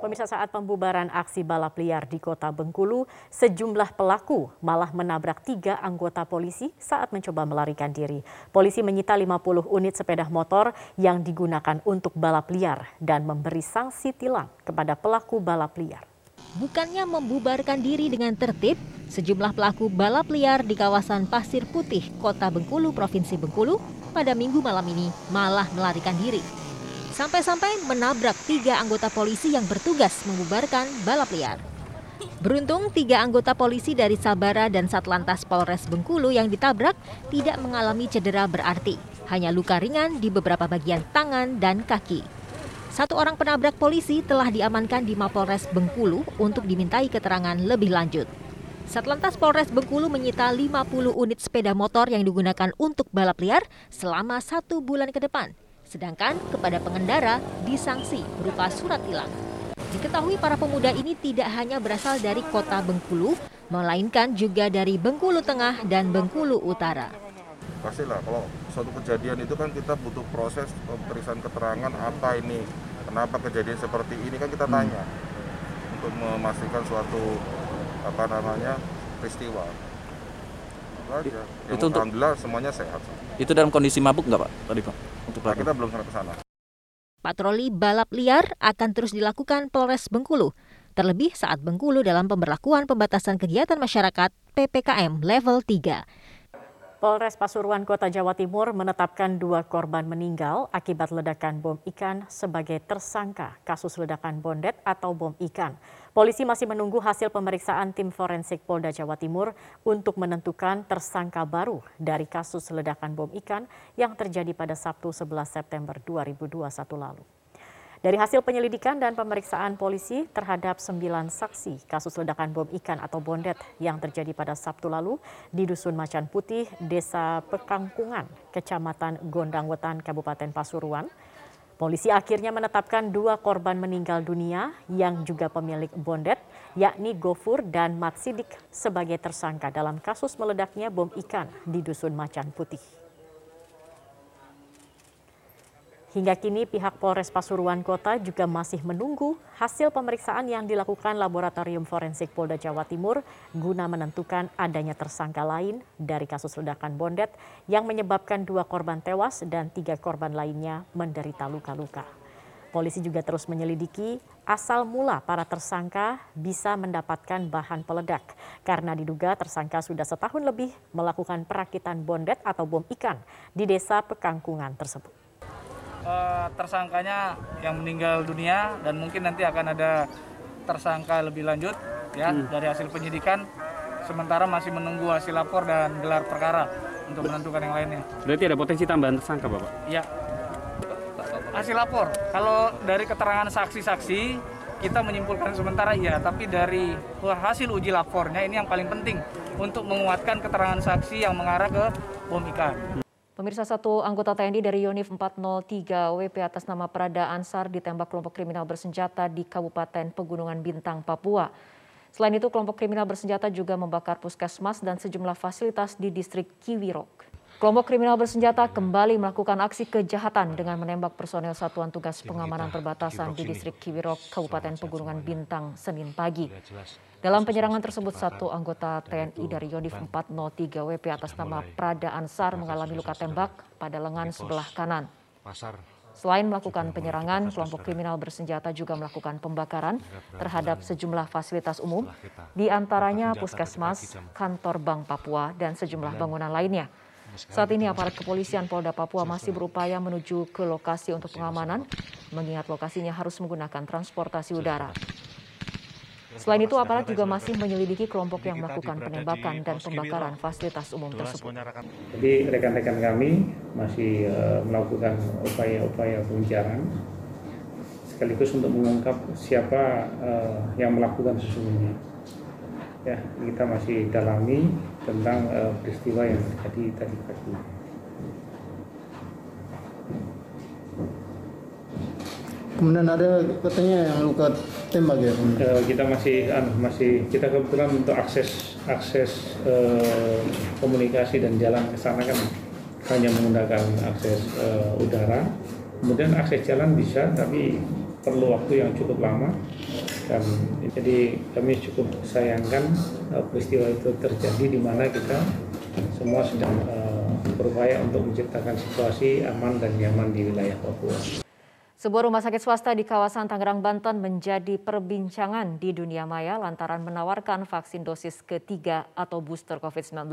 Pemirsa saat pembubaran aksi balap liar di kota Bengkulu, sejumlah pelaku malah menabrak tiga anggota polisi saat mencoba melarikan diri. Polisi menyita 50 unit sepeda motor yang digunakan untuk balap liar dan memberi sanksi tilang kepada pelaku balap liar. Bukannya membubarkan diri dengan tertib, sejumlah pelaku balap liar di kawasan Pasir Putih, Kota Bengkulu, Provinsi Bengkulu, pada minggu malam ini malah melarikan diri. Sampai-sampai menabrak tiga anggota polisi yang bertugas membubarkan balap liar. Beruntung tiga anggota polisi dari Sabara dan Satlantas Polres Bengkulu yang ditabrak tidak mengalami cedera berarti, hanya luka ringan di beberapa bagian tangan dan kaki. Satu orang penabrak polisi telah diamankan di Mapolres Bengkulu untuk dimintai keterangan lebih lanjut. Satlantas Polres Bengkulu menyita 50 unit sepeda motor yang digunakan untuk balap liar selama satu bulan ke depan. Sedangkan kepada pengendara disanksi berupa surat tilang. Diketahui para pemuda ini tidak hanya berasal dari kota Bengkulu, melainkan juga dari Bengkulu Tengah dan Bengkulu Utara. Pastilah kalau suatu kejadian itu kan kita butuh proses pemeriksaan keterangan apa ini, kenapa kejadian seperti ini kan kita tanya hmm. untuk memastikan suatu apa namanya peristiwa. Itu, itu untuk alhamdulillah semuanya sehat. Itu dalam kondisi mabuk nggak pak tadi pak? Untuk nah, kita belum sampai ke sana. Patroli balap liar akan terus dilakukan Polres Bengkulu. Terlebih saat Bengkulu dalam pemberlakuan pembatasan kegiatan masyarakat PPKM level 3. Polres Pasuruan Kota Jawa Timur menetapkan dua korban meninggal akibat ledakan bom ikan sebagai tersangka kasus ledakan bondet atau bom ikan. Polisi masih menunggu hasil pemeriksaan tim forensik Polda Jawa Timur untuk menentukan tersangka baru dari kasus ledakan bom ikan yang terjadi pada Sabtu 11 September 2021 lalu. Dari hasil penyelidikan dan pemeriksaan polisi terhadap sembilan saksi kasus ledakan bom ikan atau bondet yang terjadi pada Sabtu lalu di Dusun Macan Putih, Desa Pekangkungan, Kecamatan Gondang Wetan, Kabupaten Pasuruan, polisi akhirnya menetapkan dua korban meninggal dunia yang juga pemilik bondet, yakni Gofur dan Mat Sidik sebagai tersangka dalam kasus meledaknya bom ikan di Dusun Macan Putih. Hingga kini pihak Polres Pasuruan Kota juga masih menunggu hasil pemeriksaan yang dilakukan Laboratorium Forensik Polda Jawa Timur guna menentukan adanya tersangka lain dari kasus ledakan bondet yang menyebabkan dua korban tewas dan tiga korban lainnya menderita luka-luka. Polisi juga terus menyelidiki asal mula para tersangka bisa mendapatkan bahan peledak karena diduga tersangka sudah setahun lebih melakukan perakitan bondet atau bom ikan di desa Pekangkungan tersebut uh, tersangkanya yang meninggal dunia dan mungkin nanti akan ada tersangka lebih lanjut ya hmm. dari hasil penyidikan sementara masih menunggu hasil lapor dan gelar perkara untuk menentukan yang lainnya. Berarti ada potensi tambahan tersangka, Bapak? Ya. Hasil lapor. Kalau dari keterangan saksi-saksi kita menyimpulkan sementara iya, tapi dari hasil uji lapornya ini yang paling penting untuk menguatkan keterangan saksi yang mengarah ke bom ikan. Pemirsa satu anggota TNI dari Yonif 403 WP atas nama Prada Ansar ditembak kelompok kriminal bersenjata di Kabupaten Pegunungan Bintang, Papua. Selain itu, kelompok kriminal bersenjata juga membakar puskesmas dan sejumlah fasilitas di distrik Kiwirok. Kelompok kriminal bersenjata kembali melakukan aksi kejahatan dengan menembak personel Satuan Tugas Pengamanan Perbatasan di distrik Kiwirok, Kabupaten Pegunungan Bintang, Senin pagi. Dalam penyerangan tersebut, satu anggota TNI dari Yonif 403 WP atas nama Prada Ansar mengalami luka tembak pada lengan sebelah kanan. Selain melakukan penyerangan, kelompok kriminal bersenjata juga melakukan pembakaran terhadap sejumlah fasilitas umum, di antaranya puskesmas, kantor Bank Papua, dan sejumlah bangunan lainnya. Saat ini aparat kepolisian Polda Papua masih berupaya menuju ke lokasi untuk pengamanan, mengingat lokasinya harus menggunakan transportasi udara. Selain itu, aparat juga masih menyelidiki kelompok yang melakukan penembakan dan pembakaran fasilitas umum tersebut. Jadi rekan-rekan kami masih uh, melakukan upaya-upaya pengejaran sekaligus untuk mengungkap siapa uh, yang melakukan sesungguhnya. Ya, kita masih dalami tentang uh, peristiwa yang terjadi tadi pagi. Kemudian ada katanya yang luka tembak ya? Uh, kita masih uh, masih kita kebetulan untuk akses akses uh, komunikasi dan jalan ke sana kan hanya menggunakan akses uh, udara. Kemudian akses jalan bisa tapi perlu waktu yang cukup lama dan jadi kami cukup sayangkan uh, peristiwa itu terjadi di mana kita semua sedang uh, berupaya untuk menciptakan situasi aman dan nyaman di wilayah Papua. Sebuah rumah sakit swasta di kawasan Tangerang, Banten menjadi perbincangan di dunia maya lantaran menawarkan vaksin dosis ketiga atau booster COVID-19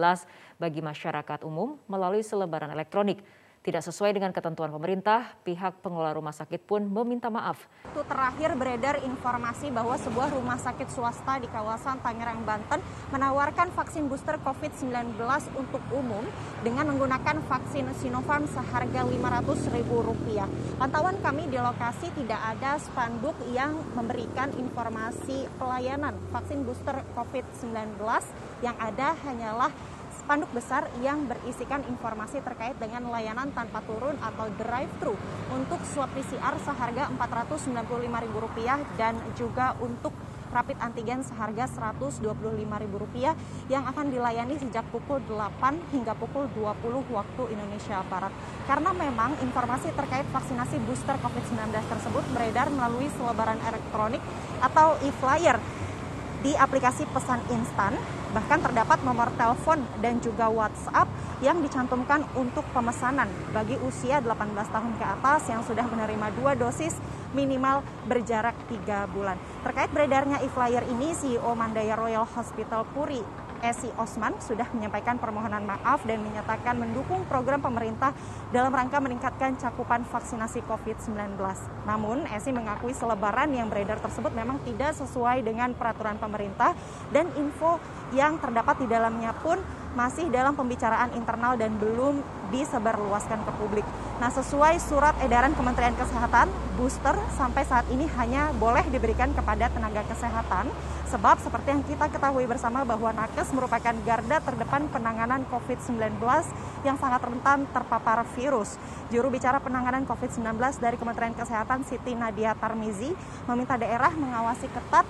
bagi masyarakat umum melalui selebaran elektronik. Tidak sesuai dengan ketentuan pemerintah, pihak pengelola rumah sakit pun meminta maaf. Itu terakhir beredar informasi bahwa sebuah rumah sakit swasta di kawasan Tangerang, Banten menawarkan vaksin booster COVID-19 untuk umum dengan menggunakan vaksin Sinopharm seharga Rp500.000. Pantauan kami di lokasi tidak ada spanduk yang memberikan informasi pelayanan vaksin booster COVID-19 yang ada hanyalah spanduk besar yang berisikan informasi terkait dengan layanan tanpa turun atau drive-thru untuk swab PCR seharga Rp495.000 dan juga untuk rapid antigen seharga Rp125.000 yang akan dilayani sejak pukul 8 hingga pukul 20 waktu Indonesia Barat. Karena memang informasi terkait vaksinasi booster COVID-19 tersebut beredar melalui selebaran elektronik atau e-flyer di aplikasi pesan instan Bahkan terdapat nomor telepon dan juga WhatsApp yang dicantumkan untuk pemesanan bagi usia 18 tahun ke atas yang sudah menerima dua dosis minimal berjarak tiga bulan. Terkait beredarnya e-flyer ini, CEO Mandaya Royal Hospital Puri Esi Osman sudah menyampaikan permohonan maaf dan menyatakan mendukung program pemerintah dalam rangka meningkatkan cakupan vaksinasi COVID-19. Namun, Esi mengakui selebaran yang beredar tersebut memang tidak sesuai dengan peraturan pemerintah dan info yang terdapat di dalamnya pun masih dalam pembicaraan internal dan belum disebarluaskan ke publik. Nah, sesuai surat edaran Kementerian Kesehatan, booster sampai saat ini hanya boleh diberikan kepada tenaga kesehatan sebab seperti yang kita ketahui bersama bahwa nakes merupakan garda terdepan penanganan COVID-19 yang sangat rentan terpapar virus. Juru bicara penanganan COVID-19 dari Kementerian Kesehatan Siti Nadia Tarmizi meminta daerah mengawasi ketat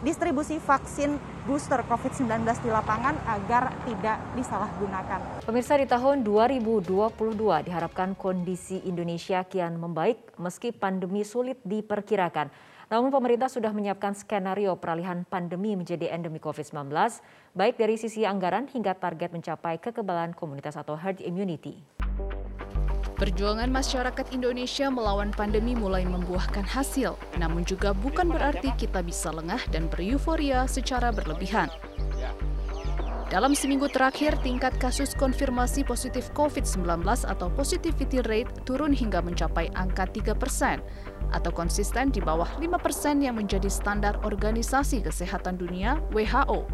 distribusi vaksin booster COVID-19 di lapangan agar tidak disalahgunakan. Pemirsa di tahun 2022 diharapkan kondisi Indonesia kian membaik meski pandemi sulit diperkirakan. Namun pemerintah sudah menyiapkan skenario peralihan pandemi menjadi endemi COVID-19, baik dari sisi anggaran hingga target mencapai kekebalan komunitas atau herd immunity. Perjuangan masyarakat Indonesia melawan pandemi mulai membuahkan hasil, namun juga bukan berarti kita bisa lengah dan beruforia secara berlebihan. Dalam seminggu terakhir, tingkat kasus konfirmasi positif COVID-19 atau positivity rate turun hingga mencapai angka 3 persen, atau konsisten di bawah 5 persen yang menjadi standar Organisasi Kesehatan Dunia WHO.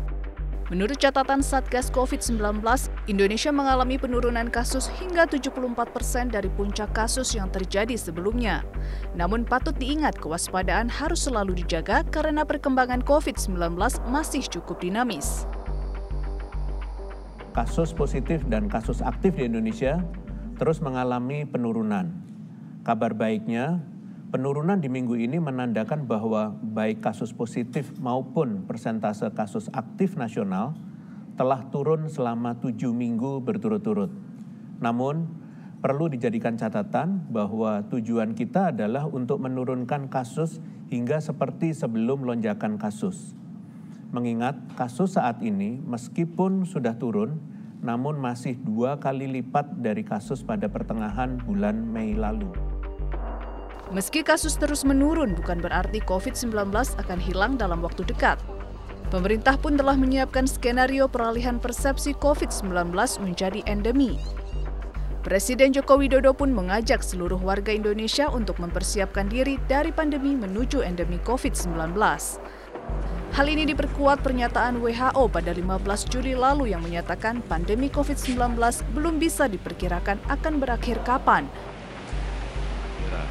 Menurut catatan Satgas COVID-19, Indonesia mengalami penurunan kasus hingga 74 persen dari puncak kasus yang terjadi sebelumnya. Namun patut diingat kewaspadaan harus selalu dijaga karena perkembangan COVID-19 masih cukup dinamis. Kasus positif dan kasus aktif di Indonesia terus mengalami penurunan. Kabar baiknya, Penurunan di minggu ini menandakan bahwa baik kasus positif maupun persentase kasus aktif nasional telah turun selama tujuh minggu berturut-turut. Namun, perlu dijadikan catatan bahwa tujuan kita adalah untuk menurunkan kasus hingga seperti sebelum lonjakan kasus. Mengingat kasus saat ini meskipun sudah turun, namun masih dua kali lipat dari kasus pada pertengahan bulan Mei lalu. Meski kasus terus menurun, bukan berarti COVID-19 akan hilang dalam waktu dekat. Pemerintah pun telah menyiapkan skenario peralihan persepsi COVID-19 menjadi endemi. Presiden Joko Widodo pun mengajak seluruh warga Indonesia untuk mempersiapkan diri dari pandemi menuju endemi COVID-19. Hal ini diperkuat pernyataan WHO pada 15 Juli lalu yang menyatakan pandemi COVID-19 belum bisa diperkirakan akan berakhir kapan,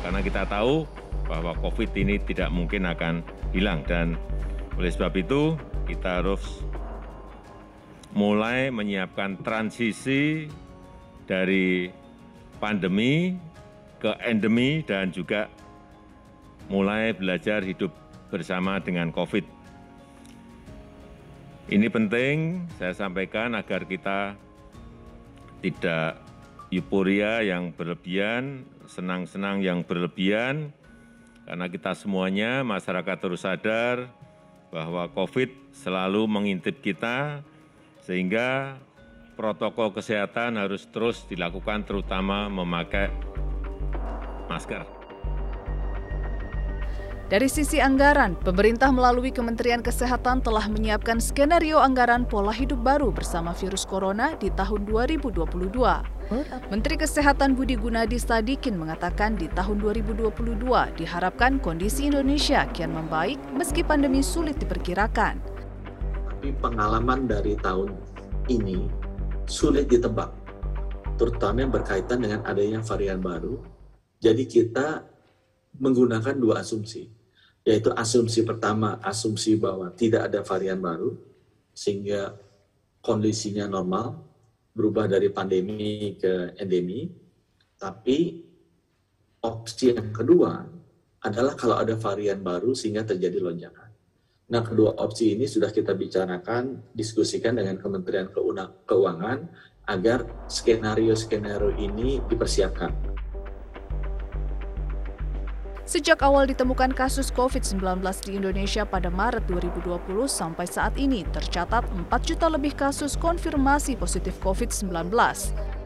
karena kita tahu bahwa COVID ini tidak mungkin akan hilang dan oleh sebab itu kita harus mulai menyiapkan transisi dari pandemi ke endemi dan juga mulai belajar hidup bersama dengan COVID. Ini penting saya sampaikan agar kita tidak euforia yang berlebihan senang-senang yang berlebihan, karena kita semuanya masyarakat terus sadar bahwa COVID selalu mengintip kita, sehingga protokol kesehatan harus terus dilakukan, terutama memakai masker. Dari sisi anggaran, pemerintah melalui Kementerian Kesehatan telah menyiapkan skenario anggaran pola hidup baru bersama virus corona di tahun 2022. Menteri Kesehatan Budi Gunadi Sadikin mengatakan di tahun 2022 diharapkan kondisi Indonesia kian membaik meski pandemi sulit diperkirakan. Tapi pengalaman dari tahun ini sulit ditebak, terutama yang berkaitan dengan adanya varian baru. Jadi kita menggunakan dua asumsi, yaitu asumsi pertama, asumsi bahwa tidak ada varian baru, sehingga kondisinya normal, berubah dari pandemi ke endemi. Tapi opsi yang kedua adalah kalau ada varian baru sehingga terjadi lonjakan. Nah, kedua opsi ini sudah kita bicarakan, diskusikan dengan Kementerian Keuangan agar skenario-skenario ini dipersiapkan. Sejak awal ditemukan kasus COVID-19 di Indonesia pada Maret 2020 sampai saat ini tercatat 4 juta lebih kasus konfirmasi positif COVID-19.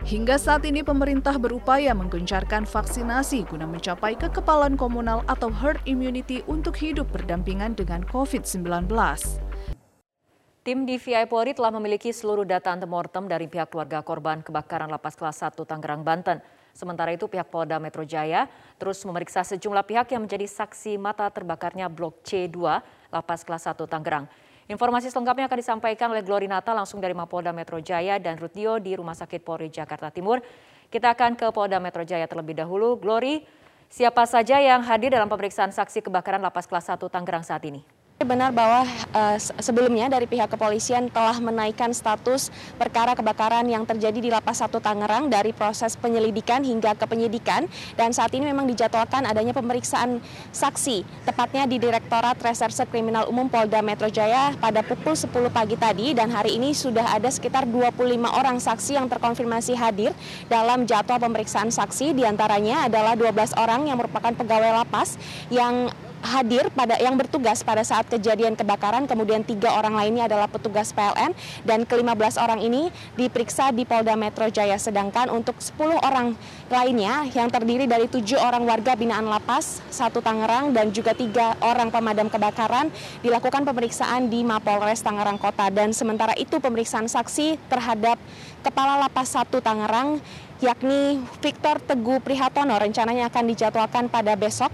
Hingga saat ini pemerintah berupaya menggencarkan vaksinasi guna mencapai kekebalan komunal atau herd immunity untuk hidup berdampingan dengan COVID-19. Tim DVI Polri telah memiliki seluruh data antemortem dari pihak keluarga korban kebakaran lapas kelas 1 Tangerang, Banten. Sementara itu pihak Polda Metro Jaya terus memeriksa sejumlah pihak yang menjadi saksi mata terbakarnya Blok C2 Lapas Kelas 1 Tangerang. Informasi selengkapnya akan disampaikan oleh Glory Nata langsung dari Mapolda Metro Jaya dan Rutio di Rumah Sakit Polri Jakarta Timur. Kita akan ke Polda Metro Jaya terlebih dahulu. Glory, siapa saja yang hadir dalam pemeriksaan saksi kebakaran Lapas Kelas 1 Tangerang saat ini? Benar bahwa uh, sebelumnya dari pihak kepolisian telah menaikkan status perkara kebakaran yang terjadi di Lapas 1 Tangerang dari proses penyelidikan hingga ke penyidikan dan saat ini memang dijadwalkan adanya pemeriksaan saksi tepatnya di Direktorat Reserse Kriminal Umum Polda Metro Jaya pada pukul 10 pagi tadi dan hari ini sudah ada sekitar 25 orang saksi yang terkonfirmasi hadir dalam jadwal pemeriksaan saksi. Di antaranya adalah 12 orang yang merupakan pegawai lapas yang hadir pada yang bertugas pada saat kejadian kebakaran. Kemudian tiga orang lainnya adalah petugas PLN dan ke-15 orang ini diperiksa di Polda Metro Jaya. Sedangkan untuk 10 orang lainnya yang terdiri dari tujuh orang warga binaan lapas satu Tangerang dan juga tiga orang pemadam kebakaran dilakukan pemeriksaan di Mapolres Tangerang Kota. Dan sementara itu pemeriksaan saksi terhadap Kepala Lapas 1 Tangerang yakni Victor Teguh Prihatono rencananya akan dijadwalkan pada besok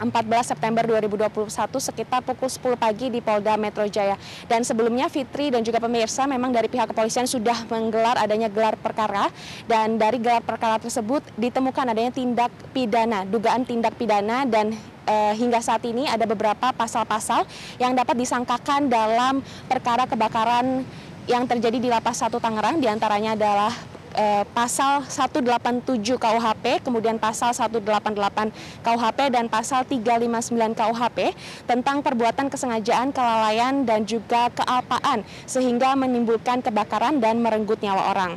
14 September 2021 sekitar pukul 10 pagi di Polda Metro Jaya. Dan sebelumnya Fitri dan juga pemirsa memang dari pihak kepolisian sudah menggelar adanya gelar perkara dan dari gelar perkara tersebut ditemukan adanya tindak pidana, dugaan tindak pidana dan eh, hingga saat ini ada beberapa pasal-pasal yang dapat disangkakan dalam perkara kebakaran yang terjadi di Lapas 1 Tangerang di antaranya adalah eh, pasal 187 KUHP, kemudian pasal 188 KUHP dan pasal 359 KUHP tentang perbuatan kesengajaan, kelalaian dan juga kealpaan sehingga menimbulkan kebakaran dan merenggut nyawa orang.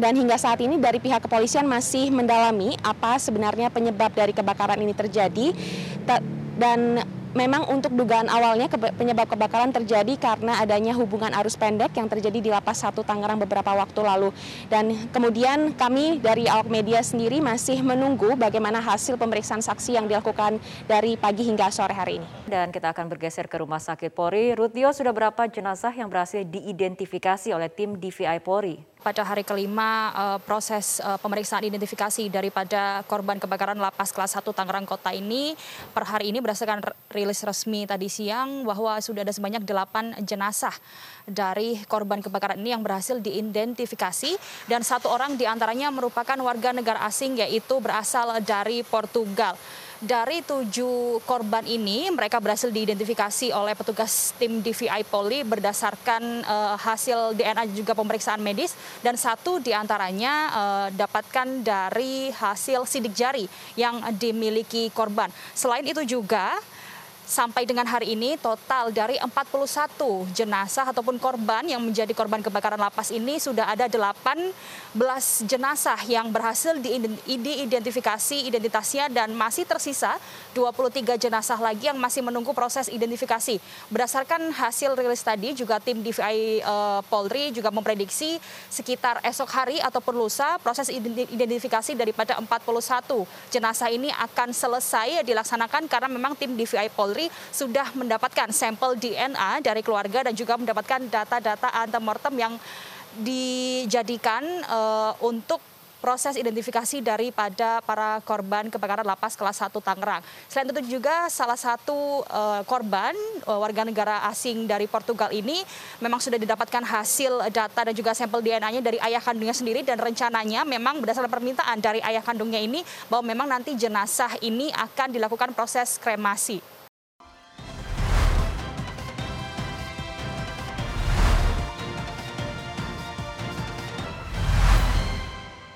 Dan hingga saat ini dari pihak kepolisian masih mendalami apa sebenarnya penyebab dari kebakaran ini terjadi dan memang untuk dugaan awalnya penyebab kebakaran terjadi karena adanya hubungan arus pendek yang terjadi di Lapas 1 Tangerang beberapa waktu lalu. Dan kemudian kami dari awak media sendiri masih menunggu bagaimana hasil pemeriksaan saksi yang dilakukan dari pagi hingga sore hari ini. Dan kita akan bergeser ke Rumah Sakit Polri. Rutio, sudah berapa jenazah yang berhasil diidentifikasi oleh tim DVI Polri? Pada hari kelima uh, proses uh, pemeriksaan identifikasi daripada korban kebakaran lapas kelas 1 Tangerang Kota ini per hari ini berdasarkan rilis resmi tadi siang bahwa sudah ada sebanyak 8 jenazah dari korban kebakaran ini yang berhasil diidentifikasi dan satu orang di antaranya merupakan warga negara asing yaitu berasal dari Portugal. Dari tujuh korban ini, mereka berhasil diidentifikasi oleh petugas tim DVI Polri berdasarkan uh, hasil DNA juga pemeriksaan medis dan satu di antaranya uh, dapatkan dari hasil sidik jari yang dimiliki korban. Selain itu juga sampai dengan hari ini total dari 41 jenazah ataupun korban yang menjadi korban kebakaran lapas ini sudah ada 18 jenazah yang berhasil diidentifikasi identitasnya dan masih tersisa 23 jenazah lagi yang masih menunggu proses identifikasi. Berdasarkan hasil rilis tadi juga tim DVI uh, eh, Polri juga memprediksi sekitar esok hari ataupun lusa proses identifikasi daripada 41 jenazah ini akan selesai dilaksanakan karena memang tim DVI Polri Polri sudah mendapatkan sampel DNA dari keluarga dan juga mendapatkan data-data antemortem yang dijadikan uh, untuk proses identifikasi daripada para korban kebakaran lapas kelas 1 Tangerang. Selain itu juga salah satu uh, korban uh, warga negara asing dari Portugal ini memang sudah didapatkan hasil data dan juga sampel DNA-nya dari ayah kandungnya sendiri dan rencananya memang berdasarkan permintaan dari ayah kandungnya ini bahwa memang nanti jenazah ini akan dilakukan proses kremasi.